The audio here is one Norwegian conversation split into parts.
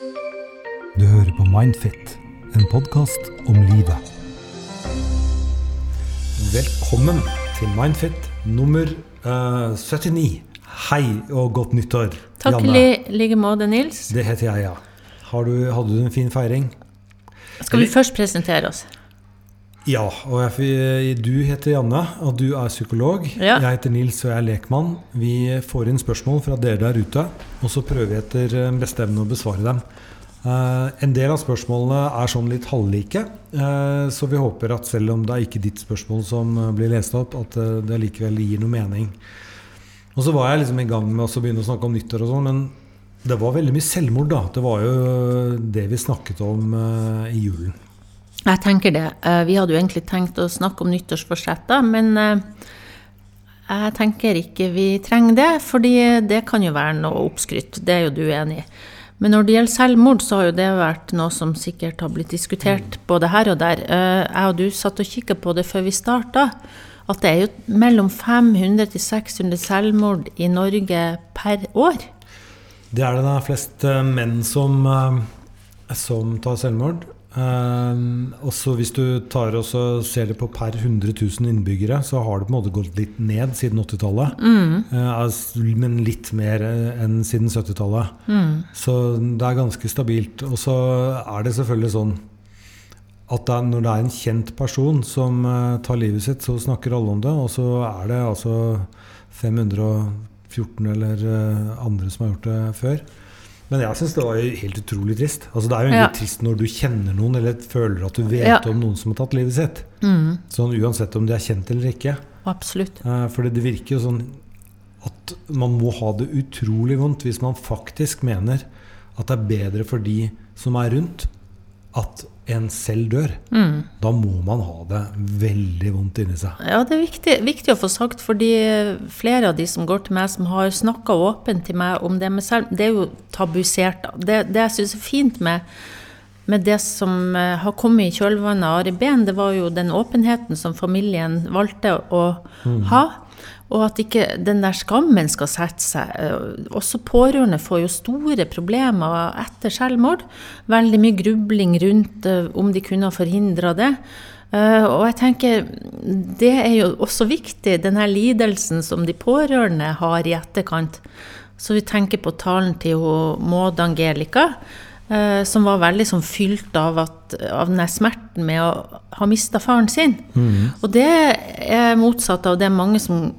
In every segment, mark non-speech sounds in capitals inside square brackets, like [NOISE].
Du hører på Mindfit, en podkast om livet. Velkommen til Mindfit nummer uh, 79. Hei og godt nyttår, Takk i li like måte, Nils. Det heter jeg, ja. Har du, hadde du en fin feiring? Skal vi først presentere oss? Ja, og jeg, du heter Janne, og du er psykolog. Ja. Jeg heter Nils, og jeg er lekmann. Vi får inn spørsmål fra dere der ute, og så prøver vi etter eh, beste evne å besvare dem. Uh, en del av spørsmålene er sånn litt halvlike, uh, så vi håper at selv om det er ikke ditt spørsmål som eh, blir lest opp, at eh, det likevel gir noe mening. Og så var jeg liksom i gang med å begynne å snakke om nyttår og sånn, men det var veldig mye selvmord, da. Det var jo det vi snakket om uh, i julen. Jeg tenker det. Eh, Vi hadde jo egentlig tenkt å snakke om nyttårsforsetter, men eh, jeg tenker ikke vi trenger det, fordi det kan jo være noe oppskrytt. Det er jo du enig i. Men når det gjelder selvmord, så har jo det vært noe som sikkert har blitt diskutert både her og der. Eh, Jeg og du satt og kikka på det før vi starta, at det er jo mellom 500 til 600 selvmord i Norge per år. Det er det. da flest menn som, som tar selvmord. Um, også hvis du tar og ser det på per 100 000 innbyggere, så har det på en måte gått litt ned siden 80-tallet. Mm. Uh, men litt mer eh, enn siden 70-tallet. Så det er ganske stabilt. Og så er det selvfølgelig sånn at det er, når det er en kjent person som uh, tar livet sitt, så snakker alle om det. Og så er det altså 514 eller eh, andre som har gjort det før. Men jeg syns det var helt utrolig trist. Altså Det er jo Ja. trist når du kjenner noen, eller føler at du vet Ja. om noen som har tatt livet sitt. Mm, Sånn Uansett om de er kjent eller ikke. absolutt. Eh, For det virker jo sånn at man må ha det utrolig vondt hvis man faktisk mener at det er bedre for de som er rundt, at en selv dør. Mm. Da må man ha det veldig vondt inni seg. Ja, det er viktig, viktig å få sagt, fordi flere av de som går til meg, som har snakka åpent til meg om det med selv, det er jo tabusert. Det, det jeg syns er fint med, med det som eh, har kommet i kjølvannet av Ari Behn, det var jo den åpenheten som familien valgte å ha. Og at ikke den der skammen skal sette seg. Eh, Også pårørende får jo store problemer etter selvmord. Veldig mye grubling rundt eh, om de kunne ha forhindra det. Eh, Og jeg tenker, det er jo også viktig, den her lidelsen som de pårørende har i etterkant. Så vi tenker på talen til Maud Angelica, som var veldig sånn fylt av, at, av den her smerten med å ha mista faren sin. Og det er motsatt av det mange som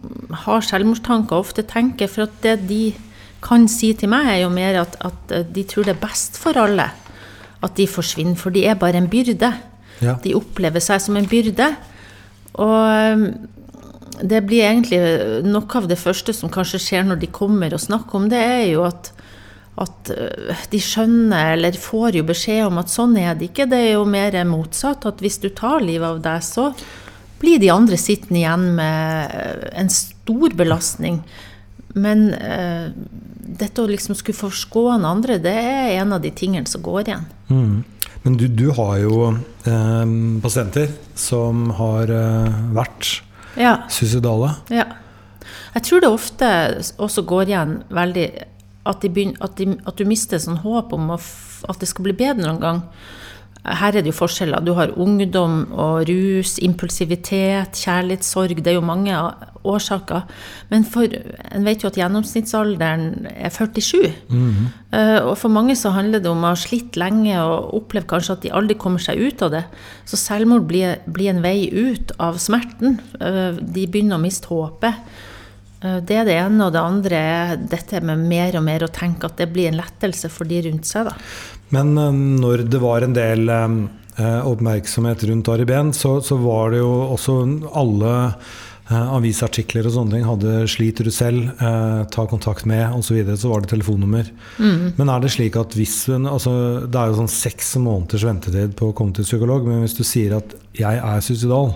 har selvmordstanker, ofte tenker. For at det de kan si til meg, er jo mer at, at eh, de tror det er best for alle at de forsvinner, for de er bare en byrde. Ja. De opplever seg som en byrde. Og um, det blir egentlig noe av det første som kanskje skjer når de kommer og snakker om det, er jo at, at uh, de skjønner, eller får jo beskjed om at sånn er det ikke. Det er jo mer motsatt. At hvis du tar livet av deg, så blir de andre sittende igjen med uh, en stor belastning. Men uh, dette å liksom skulle forskåne andre, det er en av de tingene som går igjen. Mm. Men du, du har jo eh, pasienter som har eh, vært Ja. suicidale. Ja. Jeg tror det ofte også går igjen veldig at, de begynner, at, de, at du mister sånn håp om at det skal bli bedre noen gang. Her er det jo forskjeller. Du har ungdom og rus, impulsivitet, kjærlighetssorg. Det er jo mange årsaker. Men for, en vet jo at gjennomsnittsalderen er 47. Eh, og for mange så handler det om å ha slitt lenge og oppleve kanskje at de aldri kommer seg ut av det. Så selvmord blir, blir en vei ut av smerten. Eh, de begynner å miste håpet. Eh, Det er det ene, og det andre er dette med mer og mer å tenke at det blir en lettelse for de rundt seg. da. Men eh, når det var en del eh, oppmerksomhet rundt Ari Behn, så, så var det jo også alle avisartikler og sånne ting hadde 'sliter du selv', eh, 'ta kontakt med' osv. Så, videre, så var det telefonnummer. Men er det slik at hvis altså, Det er jo sånn seks måneders ventetid på å komme til psykolog, men hvis du sier at 'jeg er suicidal',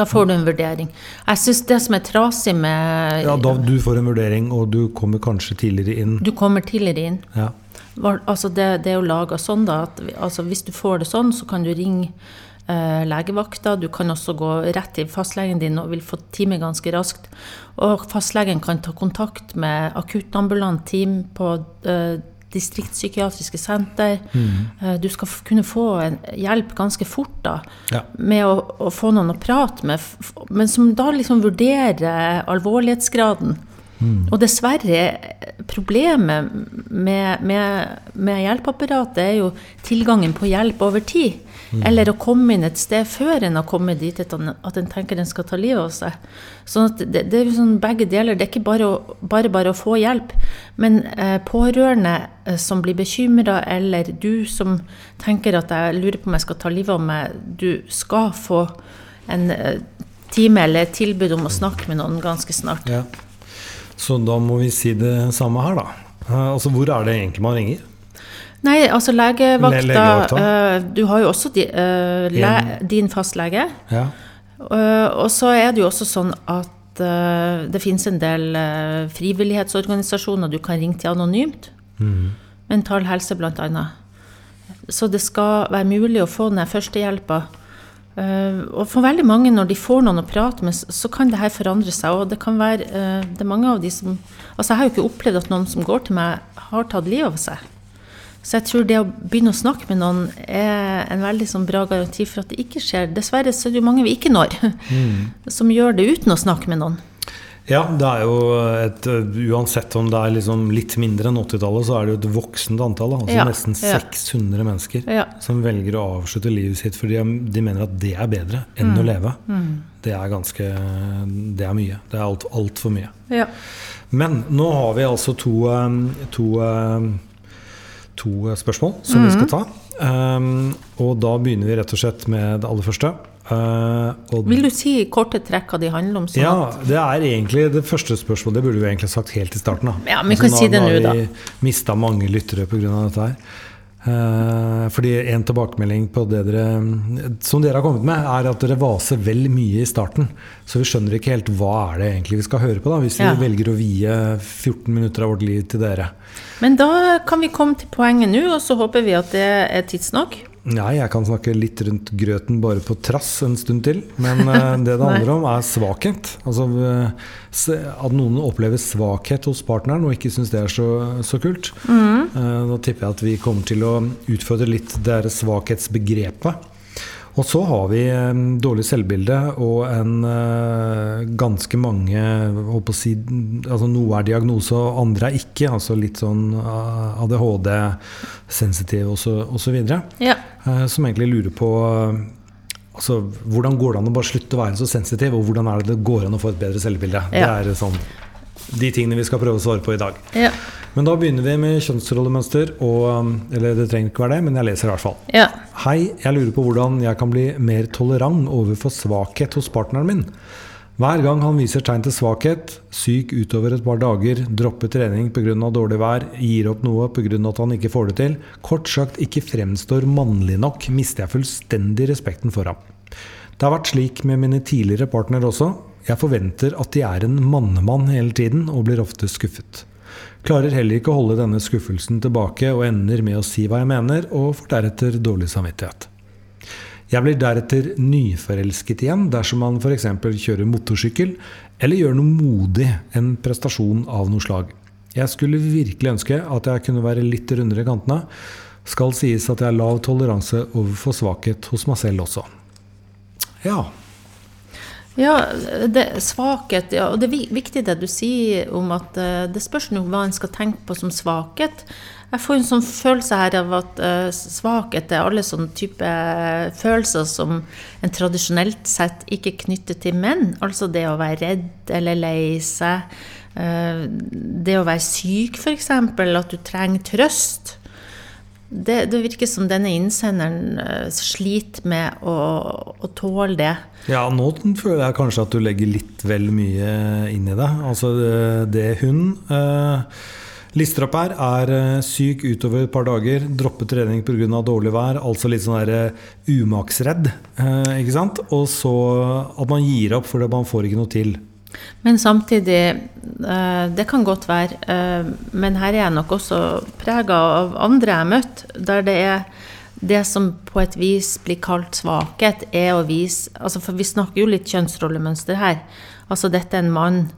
Da får du en vurdering. Jeg syns det som er trasig med ja, da du får en vurdering, og du kommer kanskje tidligere inn. Du kommer tidligere inn. Ja. Altså det, det er jo laga sånn, da, at altså hvis du får det sånn, så kan du ringe eh, legevakta. Du kan også gå rett til fastlegen din og vil få time ganske raskt. Og fastlegen kan ta kontakt med akuttambulant team på eh, distriktspsykiatriske senter. Mm. Du skal kunne få en hjelp ganske fort da, Ja. med å, å få noen å prate med, men som da liksom vurderer alvorlighetsgraden. Og dessverre, problemet med, med, med hjelpeapparatet er jo tilgangen på hjelp over tid. Eller å komme inn et sted før en har kommet dit at en, tenker en skal ta livet av seg. Så at det, det er jo sånn begge deler. Det er ikke bare å, bare, bare å få hjelp. Men eh, pårørende eh, som blir bekymra, eller du som tenker at jeg lurer på om jeg skal ta livet av meg, du skal få en eh, time eller et tilbud om å snakke med noen ganske snart. Ja. Så da må vi si det samme her, da. Eh, altså, hvor er det egentlig man ringer? Nei, altså legevakta, Le- legevakta. Uh, Du har jo også di, uh, le, din fastlege. Ja. Uh, og så er det jo også sånn at det finnes en del frivillighetsorganisasjoner du kan ringe til anonymt. Mental Helse bl.a. Så det skal være mulig å få ned førstehjelpa. Eh, og for veldig mange, når de får noen å prate med, så kan det her forandre seg. Og det kan være eh, Det er mange av de som Altså, jeg har jo ikke opplevd at noen som går til meg, har tatt livet av seg. Så jeg tror det å begynne å snakke med noen er en veldig sånn bra garanti for at det ikke skjer. Dessverre så er det jo mange vi ikke når, [LAUGHS] som gjør det uten å snakke med noen. Ja, det er jo et Uansett om det er liksom litt mindre enn 80-tallet, så er det jo et voksende antall. Altså Ja, nesten ja. 600 mennesker Ja. som velger å avslutte livet sitt fordi de mener at det er bedre enn Mm. å leve. Det er ganske Det er mye. Det er alt for mye. Ja. Men nå har vi altså to, to, to spørsmål som vi skal ta. Um, og da begynner vi rett og slett med det aller første. Uh, Vil du si i korte trekk hva de handler om? Sånn ja, det er egentlig det første spørsmålet. Det burde vi egentlig sagt helt i starten. Da. Ja, men vi kan si det nå, da. har vi mista mange lyttere pga. dette her. Uh, fordi en tilbakemelding på det dere som dere har kommet med, er at dere vaser vel mye i starten. Så vi skjønner ikke helt hva er det egentlig vi skal høre på, da, hvis Ja. vi velger å vie 14 minutter av vårt liv til dere. Men da kan vi komme til poenget nå, og så håper vi at det er tidsnok. Nei, jeg kan snakke litt rundt grøten bare på trass en stund til. Men eh, [LAUGHS] det det handler om, er svakhet. Altså eh, at noen opplever svakhet hos partneren og ikke syns det er så, så kult. Mm. Da tipper jeg at vi kommer til å utfordre litt det svakhetsbegrepet. Og så har vi dårlig selvbilde og en ganske mange holdt å si, altså Noe er diagnose, og andre er ikke. Altså litt sånn ADHD, sensitiv osv. Ja. Eh, som egentlig lurer på eh, altså, hvordan går det an å bare slutte å være så sensitiv, og hvordan er det det går an å få et bedre selvbilde? Ja. Det er sånn, de tingene vi skal prøve å svare på i dag. Ja. Men da begynner vi med kjønnsrollemønster, og, eller det trenger ikke være det, men jeg leser i hvert fall. ja. Hei, jeg lurer på hvordan jeg kan bli mer tolerant overfor svakhet hos partneren min. Hver gang han viser tegn til svakhet, syk utover et par dager, dropper trening pga. dårlig vær, gir opp noe pga. at han ikke får det til, kort sagt ikke fremstår mannlig nok, mister jeg fullstendig respekten for ham. Det har vært slik med mine tidligere partnere også. Jeg forventer at de er en mannemann hele tiden, og blir ofte skuffet. Klarer heller ikke å holde denne skuffelsen tilbake, og ender med å si hva jeg mener, og får deretter dårlig samvittighet. Jeg blir deretter nyforelsket igjen dersom man f.eks. kjører motorsykkel, eller gjør noe modig, en prestasjon av noe slag. Jeg skulle virkelig ønske at jeg kunne være litt rundere i kantene. Skal sies at jeg har lav toleranse overfor svakhet hos meg selv også. Ja. Ja, det, svakhet ja, Og det er viktig det du sier om at eh, det spørs nå hva en skal tenke på som svakhet. Jeg får en sånn følelse her av at eh, svakhet er alle sånne type eh, følelser som en tradisjonelt sett ikke knytter til menn. Altså det å være redd eller lei seg. det å være syk, f.eks. At du trenger trøst. Det, det virker som denne innsenderen eh, sliter med å, å tåle det. Ja, nå føler jeg kanskje at du legger litt vel mye inn i det. Altså det, det hun eh, lister opp her, er eh, syk utover et par dager, droppet trening pga. dårlig vær, altså litt sånn der eh, umaksredd, eh, ikke sant? Og så at man gir opp fordi man får ikke noe til. Men samtidig, eh, det kan godt være, eh, men her er jeg nok også prega av andre jeg har møtt, der det er det som på et vis blir kalt svakhet, er å vise altså For vi snakker jo litt kjønnsrollemønster her. Altså dette er en mann,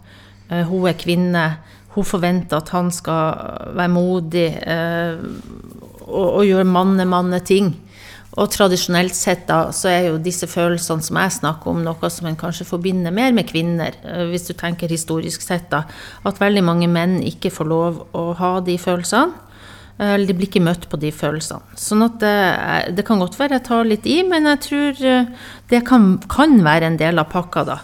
eh, hun er kvinne. hun forventer at han skal være modig og, og gjøre manne-manne-ting. Og tradisjonelt sett da, så er jo disse følelsene som jeg snakker om, noe som en kanskje forbinder mer med kvinner, eh, hvis du tenker historisk sett. da, At veldig mange menn ikke får lov å ha de følelsene. eh, Eller de blir ikke møtt på de følelsene. Sånn at det, er- det kan godt være jeg tar litt i, men jeg tror eh, det kan, kan være en del av pakka, da.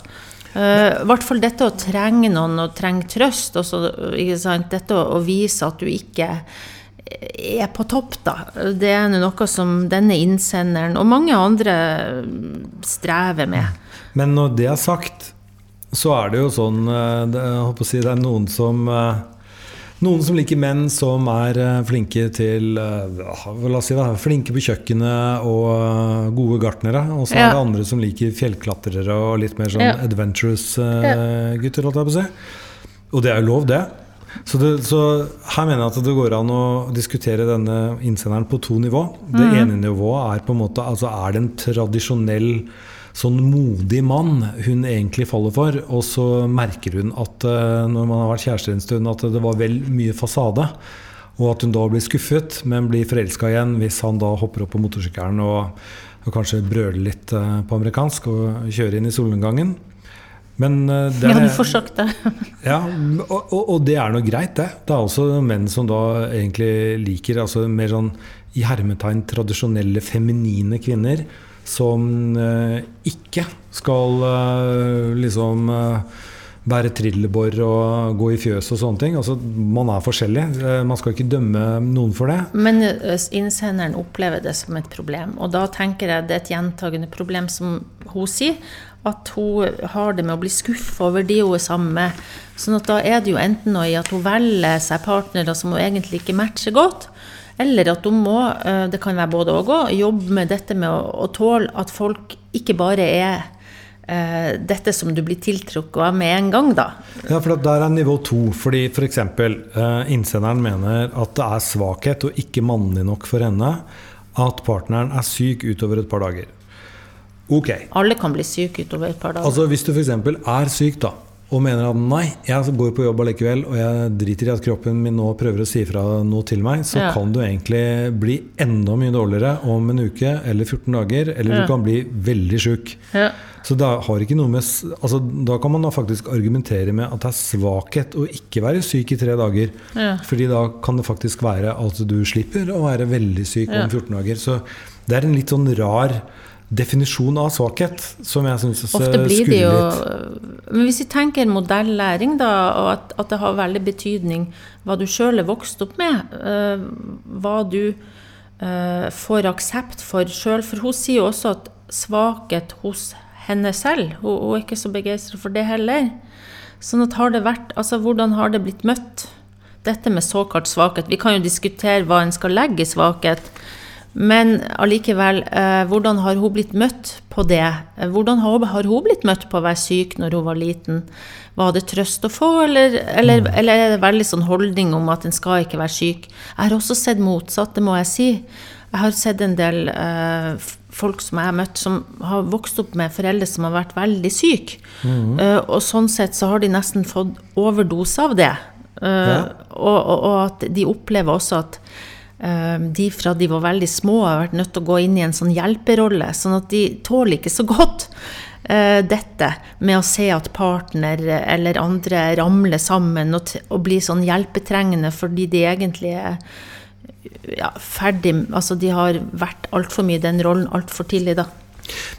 Eh, I hvert fall dette å trenge noen og trenge trøst. Også? Dette å, å vise at du ikke er på topp, da. Det er noe som denne innsenderen og mange andre strever med. Men når det er sagt, så er det jo sånn eh, det, si, det er noen som eh, noen som liker menn som er eh, flinke til La oss si det, flinke på kjøkkenet og gode gartnere. Og så Ja. er det andre som liker fjellklatrere og litt mer sånn Ja. adventurous gutter, holdt jeg på å si. Og det er jo lov, det. Så, det. så her mener jeg at det går an å diskutere denne innsenderen på to nivå. Det mm. ene nivået er på en måte altså Er det en tradisjonell sånn modig mann hun egentlig faller for, og så merker hun at eh, når man har vært kjærester en stund, at det var vel mye fasade. Og at hun da blir skuffet, men blir forelska igjen hvis han da hopper opp på motorsykkelen og, og kanskje brøler litt eh, på amerikansk og kjører inn i solnedgangen. Men eh, det Ja, er- du får sagt det. [LAUGHS] ja, og, og, og det er noe greit, det. Det er altså menn som da egentlig liker altså mer sånn i hermetegn tradisjonelle feminine kvinner. Som eh, ikke skal eh, liksom eh, bære trillebår og gå i fjøs og sånne ting. Altså, man er forskjellig. Eh, man skal ikke dømme noen for det. Men eh, innsenderen opplever det som et problem. Og da tenker jeg det er et gjentagende problem, som hun sier. At hun har det med å bli skuffa over de hun er sammen med. Sånn at da er det jo enten noe i at hun velger seg partnere som hun egentlig ikke matcher godt. Eller at hun må, eh, det kan være både òg, jobbe med dette med å, å tåle at folk ikke bare er dette som du blir tiltrukket av med en gang, da. Ja, for Der er nivå to. fordi F.eks. Eh, innsenderen mener at det er svakhet og ikke mannlig nok for henne at partneren er syk utover et par dager. Ok. Alle kan bli syke utover et par dager. Altså Hvis du f.eks. er syk da, og mener at nei, jeg går på jobb allikevel, og jeg driter i at kroppen min nå prøver å si fra noe til meg, så Ja. kan du egentlig bli enda mye dårligere om en uke eller 14 dager, eller Ja. du kan bli veldig sjuk. ja. Så da, har ikke noe med, altså, da kan man da faktisk argumentere med at det er svakhet å ikke være syk i tre dager. Ja. Fordi da kan det faktisk være at du slipper å være veldig syk om 14 dager. Så det er en litt sånn rar definisjon av svakhet som jeg syns Ofte blir det jo litt. Men hvis vi tenker modellæring, da, og at, at det har veldig betydning hva du sjøl er vokst opp med, eh, hva du eh, får aksept for sjøl For hun sier jo også at svakhet hos henne selv Hun, hun er ikke så begeistra for det heller. Sånn at har det vært Altså, hvordan har det blitt møtt? Dette med såkalt svakhet Vi kan jo diskutere hva en skal legge i svakhet. Men allikevel, eh, hvordan har hun blitt møtt på det? Eh, Hvordan har, har hun blitt møtt på å være syk når hun var liten? Var det trøst å få, eller, eller, eller er det veldig sånn holdning om at en skal ikke være syk? Jeg har også sett motsatt, det må jeg si. Jeg har sett en del eh, folk som jeg har møtt, som har vokst opp med foreldre som har vært veldig syke. Eh, og sånn sett så har de nesten fått overdose av det. Eh, Ja. og, og, og at de opplever også at de fra de var veldig små, har vært nødt til å gå inn i en sånn hjelperolle. Sånn at de tåler ikke så godt eh, dette med å se at partner eller andre ramler sammen og, og blir sånn hjelpetrengende fordi de egentlig er ja, ferdig Altså de har vært altfor mye i den rollen altfor tidlig, da.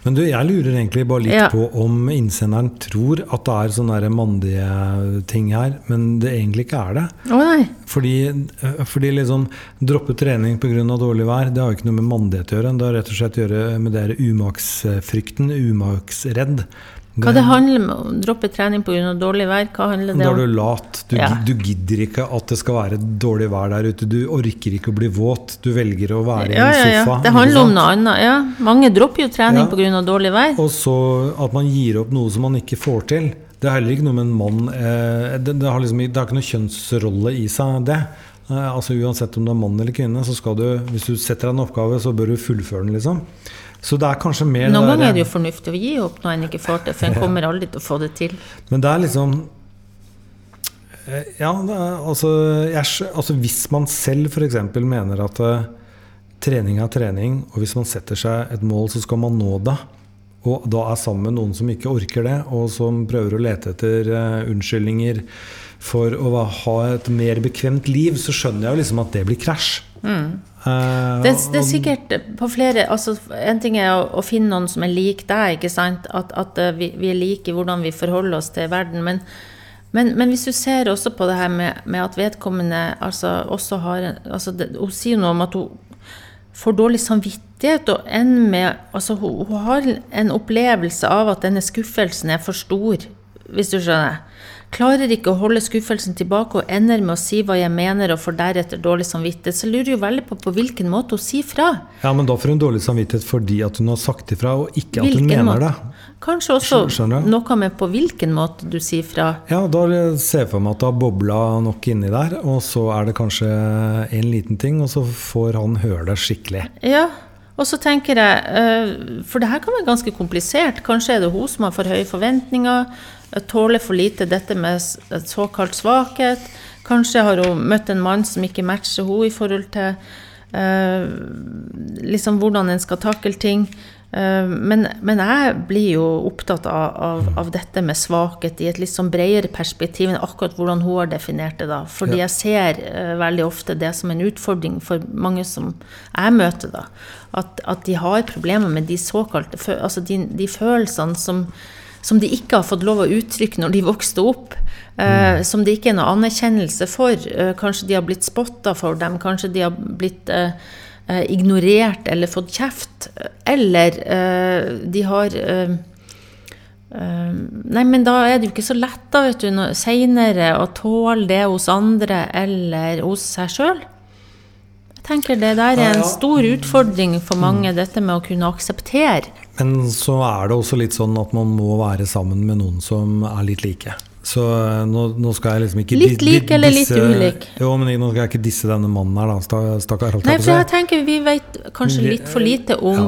Men du, jeg lurer egentlig bare litt Ja. på om innsenderen tror at det er sånne mandige ting her, men det egentlig ikke er det. Oh. Fordi, øh, fordi liksom droppe trening pga. dårlig vær, det har jo ikke noe med mandighet å gjøre. Det har rett og slett å gjøre med det umaksfrykten, umaksredd. Hva det handler om droppe trening pga. dårlig vær? Hva handler det om? Da er du lat. Du, Ja. du gidder ikke at det skal være dårlig vær der ute. Du orker ikke å bli våt. Du velger å være Ja, i en en ja. sofa. Det handler om noe annet. Ja. Mange dropper jo trening Ja. pga. dårlig vær. Og så at man gir opp noe som man ikke får til. Det er heller ikke noe med en mann eh, det, det, har liksom, det har ikke noe kjønnsrolle i seg, det. Eh, altså Uansett om du er mann eller kvinne, så skal du, hvis du setter deg en oppgave, så bør du fullføre den, liksom. Så det er kanskje mer Noen ganger er det jo fornuftig å gi opp når en ikke får det, for en [LAUGHS] kommer aldri til å få det til. Men det er liksom Eh, Ja, er, altså, jeg, altså Hvis man selv f.eks. mener at eh, trening er trening, og hvis man setter seg et mål, så skal man nå det, og da er sammen noen som ikke orker det, og som prøver å lete etter uh, unnskyldninger for å ha et mer bekvemt liv, så skjønner jeg jo liksom at det blir krasj. Eh, Det, det er sikkert på flere altså En ting er å, å finne noen som er lik deg, ikke sant? At, at eh, vi, vi er like i hvordan vi forholder oss til verden. Men, men, men hvis du ser også på det her med, med at vedkommende altså, også har altså det, Hun sier noe om at hun får dårlig samvittighet, og ender med Altså, hun, hun har en opplevelse av at denne skuffelsen er for stor, hvis du skjønner. Klarer ikke å holde skuffelsen tilbake og ender med å si hva jeg mener, og får deretter dårlig samvittighet. Så lurer jo veldig på på hvilken måte hun sier fra. Ja, men da får hun dårlig samvittighet fordi at hun har sagt ifra, og ikke at hun mener måte? det. Kanskje også Skjønner noe med på hvilken måte du sier fra. Ja, da ser jeg for meg at det har bobla nok inni der, og så er det kanskje en liten ting, og så får han høre det skikkelig. Ja, og så tenker jeg, eh, for det her kan være ganske komplisert. Kanskje er det hun som har for høye forventninger, eh, tåler for lite dette med såkalt svakhet. Kanskje har hun møtt en mann som ikke matcher henne i forhold til eh, liksom hvordan en skal takle ting. Eh, men, men jeg blir jo opptatt av, av, av dette med svakhet i et litt sånn bredere perspektiv enn akkurat hvordan hun har definert det. da. Fordi Ja. jeg ser eh, veldig ofte det som en utfordring for mange som jeg møter. da. At, at de har problemer med de såkalte altså de, de følelsene som, som de ikke har fått lov å uttrykke når de vokste opp. eh, Som det ikke er noe anerkjennelse for. Eh, kanskje de har blitt spotta for dem. Kanskje de har blitt eh, ignorert eller fått kjeft. Eller de har Nei, men da er det jo ikke så lett da, vet du, senere å tåle det hos andre eller hos seg sjøl. Jeg tenker det der er en stor utfordring for mange, dette med å kunne akseptere. Men så er det også litt sånn at man må være sammen med noen som er litt like. Så eh, nå, nå skal jeg liksom ikke Litt lik eller litt ulik? Jo, men nå skal jeg ikke disse denne mannen her, da. sta- Stakkar. Nei, for jeg tenker vi vet kanskje litt for lite om ja.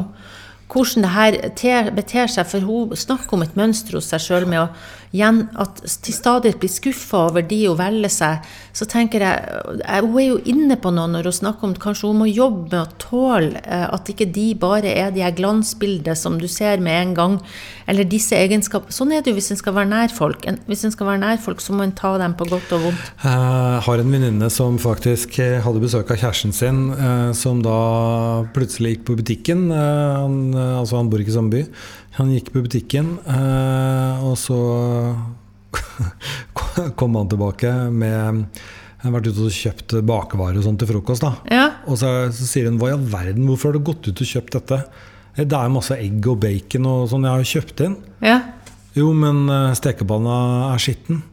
Hvordan det her ter, beter seg, for hun snakker om et mønster hos seg sjøl med å igjen, at til stadighet bli skuffa over de hun velger seg. Så tenker jeg, jeg Hun er jo inne på noe når hun snakker om kanskje hun må jobbe med å tåle eh, at ikke de bare er de her glansbildene som du ser med en gang, eller disse egenskapene. Sånn er det jo hvis en skal være nær folk. Hvis en skal være nær folk, så må en ta dem på godt og vondt. Jeg har en venninne som faktisk eh, hadde besøk av kjæresten sin, eh, som da plutselig gikk på butikken. Eh, Han, eh, altså han bor ikke i samme by. Han gikk på butikken, eh, og så [LAUGHS] kom han tilbake med Jeg har vært ute og kjøpt bakevarer og sånt til frokost. da. Ja, Og så, så sier hun 'hva i all verden, hvorfor har du gått ut og kjøpt dette'? «Eh, Det er masse egg og bacon og sånn jeg har kjøpt inn. ja. Jo, men eh, stekepanna er skitten.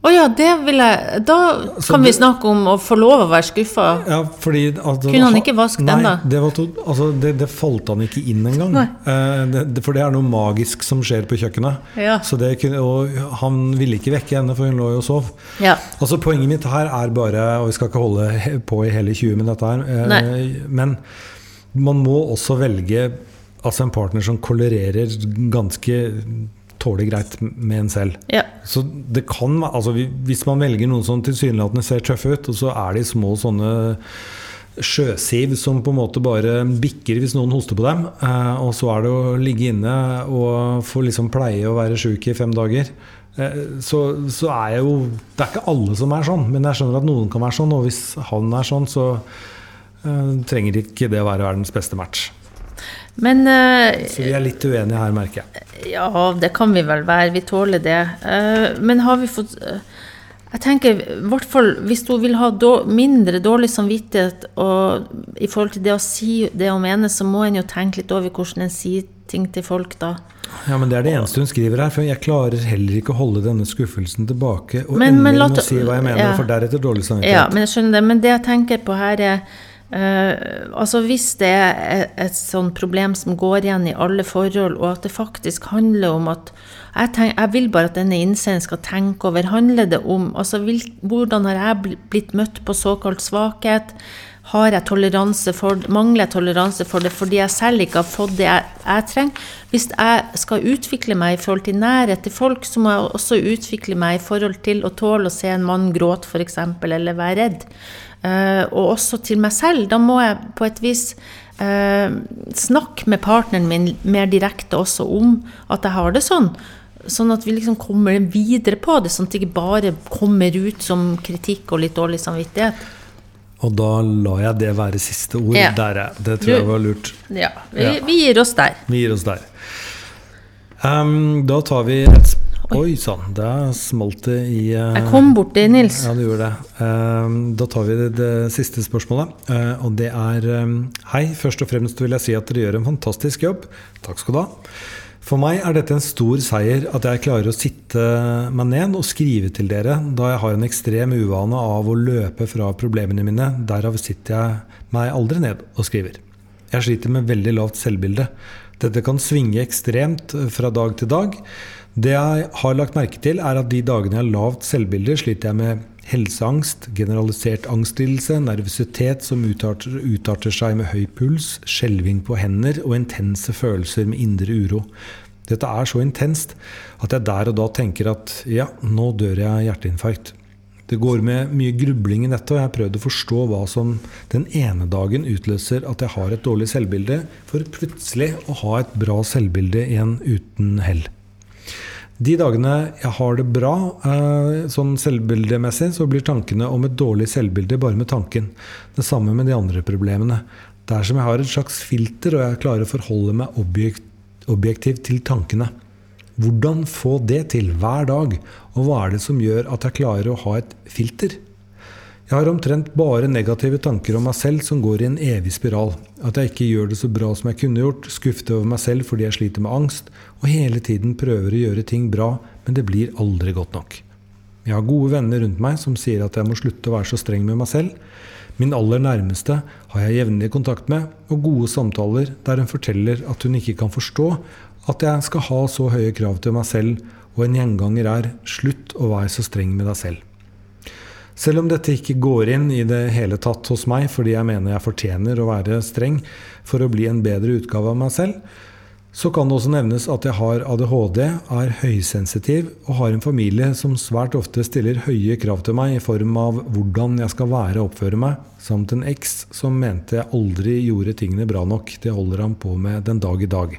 Å ja, det vil jeg Da Så kan vi snakke om å få lov å være skuffa. Ja, fordi at, Kunne han ikke vaske den, da? Det, var to, altså, det, det falt han ikke inn engang. Eh, det, det- for det er noe magisk som skjer på kjøkkenet. Ja. Så det og han ville ikke vekke henne, for hun lå jo og sov. Ja. Altså Poenget mitt her er bare, og vi skal ikke holde på i hele 20 med dette her, eh, men man må også velge altså en partner som kolererer ganske tålelig greit med en selv. ja. Så det kan altså Hvis man velger noen som tilsynelatende ser tøffe ut, og så er de små sånne sjøsiv som på en måte bare bikker hvis noen hoster på dem, eh, og så er det å ligge inne og få liksom pleie å være sjuk i fem dager, eh, så, så er jeg jo Det er ikke alle som er sånn, men jeg skjønner at noen kan være sånn, og hvis han er sånn, så eh, trenger ikke det å være verdens beste match. Men uh, Så vi er litt uenige her, merker jeg. Ja, det kan vi vel være. Vi tåler det. Uh, Men har vi fått uh, Jeg tenker i hvert fall hvis hun vil ha då- mindre dårlig samvittighet og i forhold til det å si det hun mener, så må en jo tenke litt over hvordan en sier ting til folk da. Ja, men Det er det eneste hun skriver her. For jeg klarer heller ikke å holde denne skuffelsen tilbake. Og Men- men ende la med si hva jeg mener, ja. for deretter dårlig samvittighet. Ja, men jeg skjønner det. Men det jeg tenker på her er eh, altså Hvis det er et, et sånt problem som går igjen i alle forhold, og at det faktisk handler om at Jeg, tenk, jeg vil bare at denne innsenderen skal tenke over. Handler det om altså, vil, Hvordan har jeg blitt møtt på såkalt svakhet? har jeg toleranse for, mangler jeg toleranse for det fordi jeg selv ikke har fått det jeg, jeg trenger? Hvis jeg skal utvikle meg i forhold til nærhet til folk, så må jeg også utvikle meg i forhold til å tåle å se en mann gråte, f.eks., eller være redd. Uh, og også til meg selv. Da må jeg på et vis uh, snakke med partneren min mer direkte også om at jeg har det sånn. Sånn at vi liksom kommer videre på det, sånn at det ikke bare kommer ut som kritikk og litt dårlig samvittighet. Og da lar jeg det være siste ord. Ja. Der, det tror jeg var lurt. Ja, vi, ja. vi, gir oss der. Vi gir oss der. Um, da tar vi et Oi sann, der smalt det i uh, Jeg kom borti, Nils. Ja, du gjorde det. Uh, da tar vi det, det siste spørsmålet. Uh, og det er um, Hei, først og fremst vil jeg si at dere gjør en fantastisk jobb. Takk skal du ha. For meg er dette en stor seier at jeg klarer å sitte meg ned og skrive til dere, da jeg har en ekstrem uvane av å løpe fra problemene mine. Derav sitter jeg meg aldri ned og skriver. Jeg sliter med veldig lavt selvbilde. Dette kan svinge ekstremt fra dag til dag. Det jeg har lagt merke til, er at de dagene jeg har lavt selvbilde, sliter jeg med helseangst, generalisert angstlidelse, nervøsitet som utarter, utarter seg med høy puls, skjelving på hender og intense følelser med indre uro. Dette er så intenst at jeg der og da tenker at ja, nå dør jeg av hjerteinfarkt. Det går med mye grubling i dette, og jeg har prøvd å forstå hva som den ene dagen utløser at jeg har et dårlig selvbilde, for plutselig å ha et bra selvbilde igjen uten hell. De dagene jeg har det bra eh, sånn selvbildemessig, så blir tankene om et dårlig selvbilde bare med tanken. Det samme med de andre problemene. Det er som jeg har et slags filter, og jeg klarer å forholde meg objektivt til tankene. Hvordan få det til hver dag? Og hva er det som gjør at jeg klarer å ha et filter? Jeg har omtrent bare negative tanker om meg selv som går i en evig spiral. At jeg ikke gjør det så bra som jeg kunne gjort, skuffet over meg selv fordi jeg sliter med angst, og hele tiden prøver å gjøre ting bra, men det blir aldri godt nok. Jeg har gode venner rundt meg som sier at jeg må slutte å være så streng med meg selv. Min aller nærmeste har jeg jevnlig kontakt med, og gode samtaler der hun forteller at hun ikke kan forstå at jeg skal ha så høye krav til meg selv, og en gjenganger er 'slutt å være så streng med deg selv'. Selv om dette ikke går inn i det hele tatt hos meg fordi jeg mener jeg fortjener å være streng for å bli en bedre utgave av meg selv, så kan det også nevnes at jeg har ADHD, er høysensitiv og har en familie som svært ofte stiller høye krav til meg i form av hvordan jeg skal være og oppføre meg, samt en eks som mente jeg aldri gjorde tingene bra nok. Det holder han på med den dag i dag.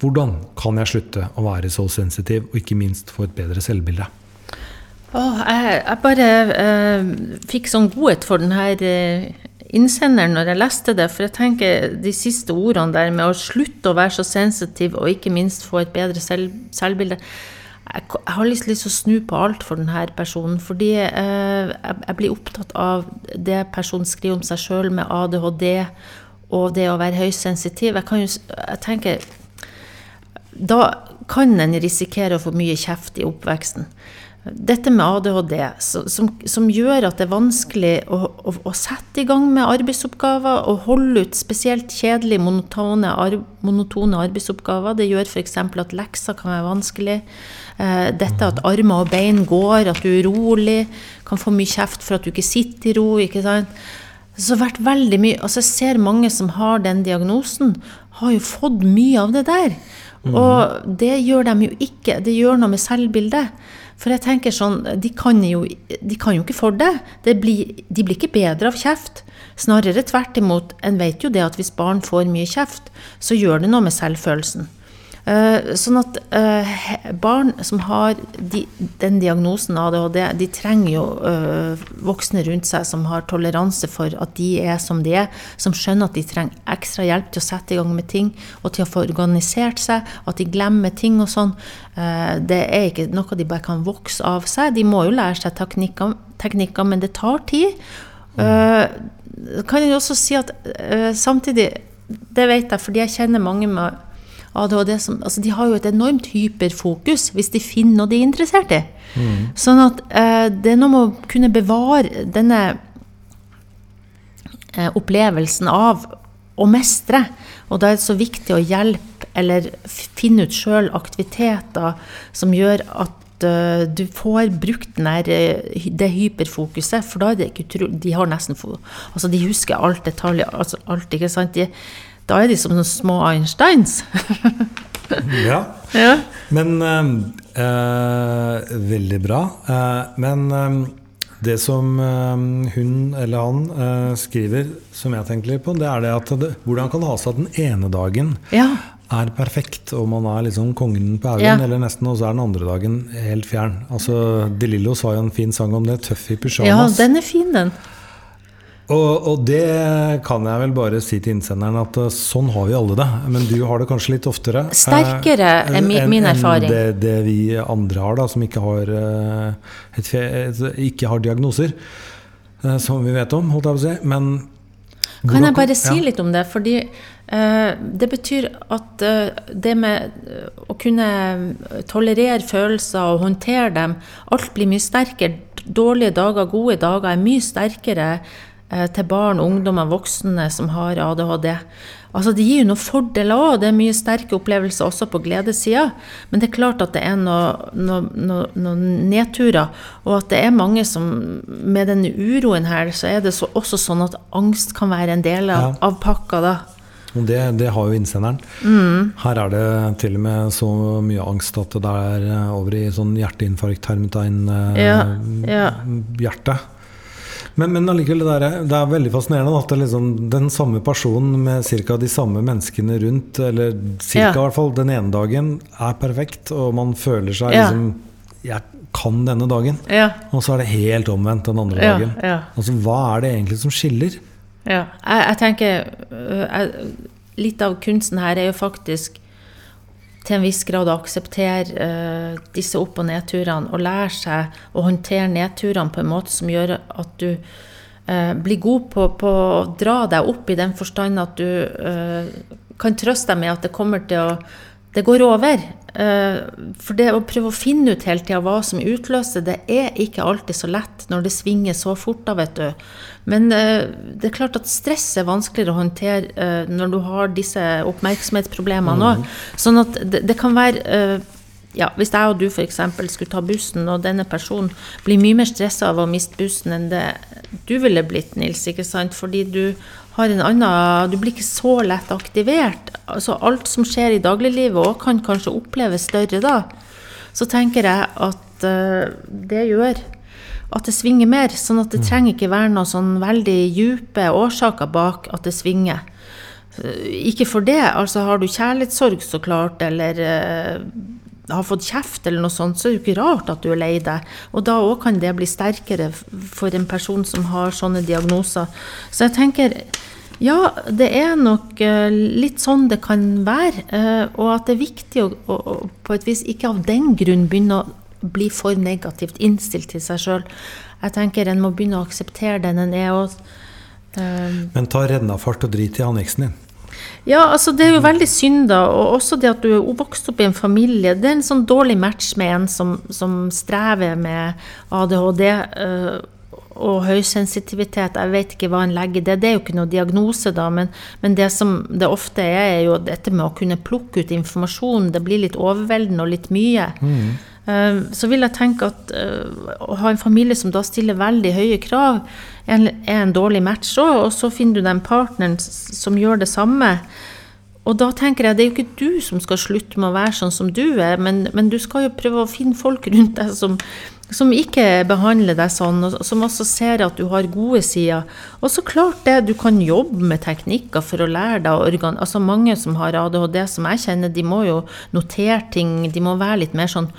Hvordan kan jeg slutte å være så sensitiv, og ikke minst få et bedre selvbilde? Oh, jeg, jeg, bare eh, fikk sånn godhet for denne uh, innsenderen når jeg leste det. For jeg tenker de siste ordene der med å slutte å være så sensitiv, og ikke minst få et bedre selv, selvbilde jeg, jeg, har lyst til å snu på alt for denne personen. Fordi eh, jeg, jeg, blir opptatt av det personen skriver om seg sjøl med ADHD og det å være høysensitiv. Jeg kan jo jeg tenker Da kan en risikere å få mye kjeft i oppveksten dette med ADHD, som, som, gjør at det er vanskelig å, å, å, sette i gang med arbeidsoppgaver og holde ut spesielt kjedelige, monotone, arbeidsoppgaver. Det gjør f.eks. at lekser kan være vanskelig. Eh, dette at armer og bein går, at du er urolig, kan få mye kjeft for at du ikke sitter i ro. ikke sant? Så vært veldig mye, altså Jeg ser mange som har den diagnosen, har jo fått mye av det der. Mm. Og det gjør de jo ikke. Det gjør noe med selvbildet. For jeg tenker sånn, de kan jo, de kan jo ikke for det. det blir, de blir ikke bedre av kjeft. Snarere tvert imot. En vet jo det at hvis barn får mye kjeft, så gjør det noe med selvfølelsen. Uh, sånn at uh, barn som har de, den diagnosen ADHD, de trenger jo uh, voksne rundt seg som har toleranse for at de er som de er, som skjønner at de trenger ekstra hjelp til å sette i gang med ting, og til å få organisert seg, at de glemmer ting og sånn. det er ikke noe de bare kan vokse av seg. De må jo lære seg teknikker, teknikker men det tar tid. Kan jeg også si at samtidig, det vet jeg fordi jeg kjenner mange med ADHD som, altså De har jo et enormt hyperfokus hvis de finner noe de er interessert i. Mm. Sånn at eh, det er noe med å kunne bevare denne eh, opplevelsen av å mestre. Og da er det så viktig å hjelpe eller finne ut sjøl aktiviteter som gjør at uh, du får brukt den der, uh, det hyperfokuset, for da er det ikke utrolig De har nesten Altså, de husker alt detaljer, altså alt, ikke sant? De, da er de som små Einsteins. [LAUGHS] ja. ja. Men eh, Veldig bra. men det som hun eller han skriver, som jeg tenker litt på, det er det at det, hvordan kan det ha seg at den ene dagen ja er perfekt, og man er liksom kongen på haugen, ja. eller nesten, og så er den andre dagen helt fjern. Altså, De Lillos har jo en fin sang om det, 'Tøff i pysjamas'. Ja, den er fin, den. Og, og, det kan jeg vel bare si til innsenderen, at uh, sånn har vi alle det. Men du har det kanskje litt oftere. Sterkere eh, er min, erfaring. Enn det, det, vi andre har, da, som ikke har, uh, et, et, ikke har diagnoser. som vi vet om, holdt jeg på å si. Men kan jeg bare si litt om det? Fordi eh, det betyr at det med å kunne tolerere følelser og håndtere dem, alt blir mye sterkere. Dårlige dager, gode dager er mye sterkere til barn, ungdommer, voksne som har ADHD. Altså Det gir jo noen fordeler òg, det er mye sterke opplevelser også på gledessida. Men det er klart at det er noen noe, noe, noe nedturer, og at det er mange som Med denne uroen her, så er det så, også sånn at angst kan være en del av, ja. av pakka. da. Og det, det, har jo innsenderen. Mm. Her er det til og med så mye angst at det er over i sånn hjerteinfarkt, hermetegn, ja, Ja, ja. Men, men allikevel, det, er, det er veldig fascinerende at liksom, den samme personen med ca. de samme menneskene rundt, eller ca. Ja. hvert fall den ene dagen, er perfekt, og man føler seg ja. liksom Jeg kan denne dagen. Ja. Og så er det helt omvendt den andre dagen. Altså, hva er det egentlig som skiller? Ja, jeg, jeg tenker øh, jeg, Litt av kunsten her er jo faktisk til en viss grad å akseptere uh, disse opp- og nedturene og lære seg å håndtere nedturene på en måte som gjør at du uh, blir god på, på, å dra deg opp i den forstand at du uh, kan trøste deg med at det kommer til å Det går over. For det å prøve å finne ut hele tida hva som utløser det, er ikke alltid så lett når det svinger så fort, da, vet du. Men det er klart at stress er vanskeligere å håndtere når du har disse oppmerksomhetsproblemene òg. Mm. Sånn at det, det kan være ja, Hvis jeg og du f.eks. skulle ta bussen, og denne personen blir mye mer stressa av å miste bussen enn det du ville blitt, Nils, ikke sant? fordi du har en annen Du blir ikke så lett aktivert. Altså alt som skjer i dagliglivet òg kan kanskje oppleves større da. Så tenker jeg at uh, det gjør at det svinger mer. Sånn at det mm. trenger ikke være noen sånn veldig dype årsaker bak at det svinger. Ikke for det. Altså har du kjærlighetssorg, så klart, eller uh, har fått kjeft eller noe sånt, så er det jo ikke rart at du er lei deg. Og da òg kan det bli sterkere for en person som har sånne diagnoser. Så jeg tenker ja, det er nok uh, litt sånn det kan være. Uh, og at det er viktig å, å, på et vis ikke av den grunn begynne å bli for negativt innstilt til seg sjøl. Jeg tenker en må begynne å akseptere den en er. Og, um, Men ta rennafart og drit i anneksen din. Ja, altså det er jo veldig synd, da. Og også det at du er vokst opp i en familie. Det er en sånn dårlig match med en som, som strever med ADHD. Øh, og høysensitivitet, jeg vet ikke hva en legger i det. Det er jo ikke noe diagnose, da, men, men, det som det ofte er, er jo dette med å kunne plukke ut informasjon. Det blir litt overveldende og litt mye. Mm. Uh, så vil jeg tenke at uh, å ha en familie som da stiller veldig høye krav, er en, er en dårlig match òg. Og så finner du den partneren som gjør det samme. Og da tenker jeg det er jo ikke du som skal slutte med å være sånn som du er, men, men du skal jo prøve å finne folk rundt deg som, som ikke behandler deg sånn, og som også ser at du har gode sider. Og så klart det, du kan jobbe med teknikker for å lære deg organ... Altså mange som har ADHD, som jeg kjenner, de må jo notere ting, de må være litt mer sånn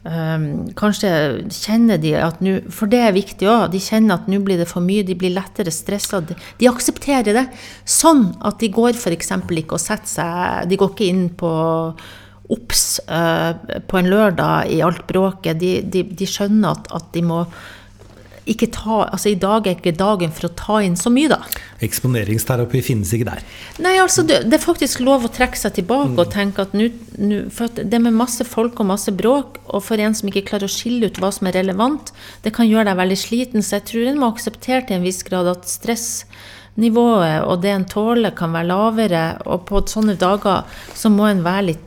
Um, kanskje kjenner de at nå For det er viktig òg. De kjenner at nå blir det for mye, de blir lettere stressa. De, de, aksepterer det. Sånn at de går f.eks. ikke og setter seg De går ikke inn på obs uh, på en lørdag i alt bråket. De, de, de skjønner at, at de må ikke ta Altså, i dag er ikke dagen for å ta inn så mye, da. Eksponeringsterapi finnes ikke der? Nei, altså, det, det er faktisk lov å trekke seg tilbake mm. og tenke at nå For at det med masse folk og masse bråk, og for en som ikke klarer å skille ut hva som er relevant, det kan gjøre deg veldig sliten. Så jeg tror en må akseptere til en viss grad at stressnivået og det en tåler, kan være lavere. Og på sånne dager så må en være litt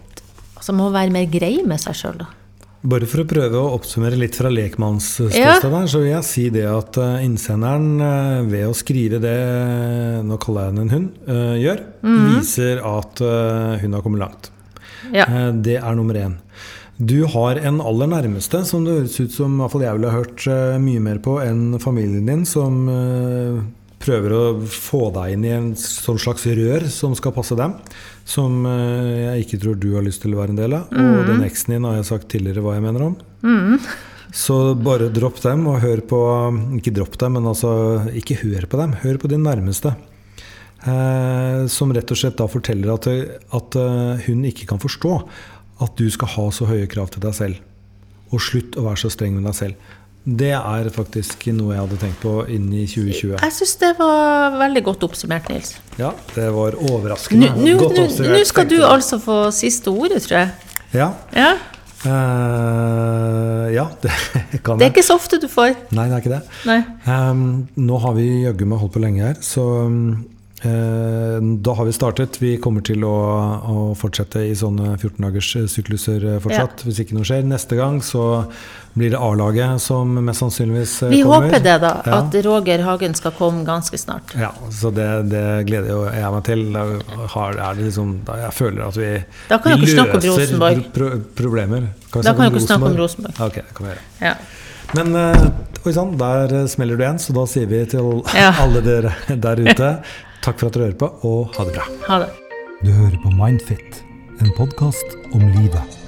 Altså må være mer grei med seg sjøl, da. Bare for å prøve å oppsummere litt fra lekmannsståstedet Ja. der, så vil jeg si det at eh, innsenderen eh, ved å skrive det Nå kaller jeg henne en hund. eh, gjør, viser at eh, hun har kommet langt. Ja. Eh, Det er nummer én. Du har en aller nærmeste som det høres ut som jeg ville hørt eh, mye mer på enn familien din, som eh, prøver å få deg inn i en sånn slags rør som skal passe dem. Som eh, jeg ikke tror du har lyst til å være en del av. Og den eksen din har jeg sagt tidligere hva jeg mener om. Så bare dropp dem og hør på Ikke dropp dem, men altså ikke hør på dem. Hør på din nærmeste. Eh, som rett og slett da forteller at, at eh, hun ikke kan forstå at du skal ha så høye krav til deg selv. Og slutt å være så streng med deg selv. Det er faktisk noe jeg hadde tenkt på inn i 2020. Jeg syns det var veldig godt oppsummert, Nils. Ja, det var overraskende. nå- Godt oppsummert. nå skal du altså få siste ordet, tror jeg. Ja, Ja. Uh, ja [LAUGHS] det kan jeg. Det er ikke så ofte du får. Nei, det er ikke det. Ehm, nå har vi jaggu meg holdt på lenge her, så eh, da har vi startet. Vi kommer til å, å fortsette i sånne 14-dagers sykluser eh, fortsatt, hvis ikke noe skjer. Neste gang så blir det A-laget som mest sannsynligvis eh, Vi kommer. håper det, da. Ja. At Roger Hagen skal komme ganske snart. Ja, så det, det gleder jo jeg meg til. Da, har, er det liksom, da jeg føler at vi, Da kan vi om løser Rosenborg. Pro, problemer. Kan vi Da kan dere snakke om Rosenborg. Ok, det kan vi gjøre. Ja. Men eh, oi sann, der eh, smeller du igjen, så da sier vi til Ja. alle dere der ute [LAUGHS] takk for at dere hører på, og ha det bra. Ha det. Du hører på Mindfit, en podkast om livet.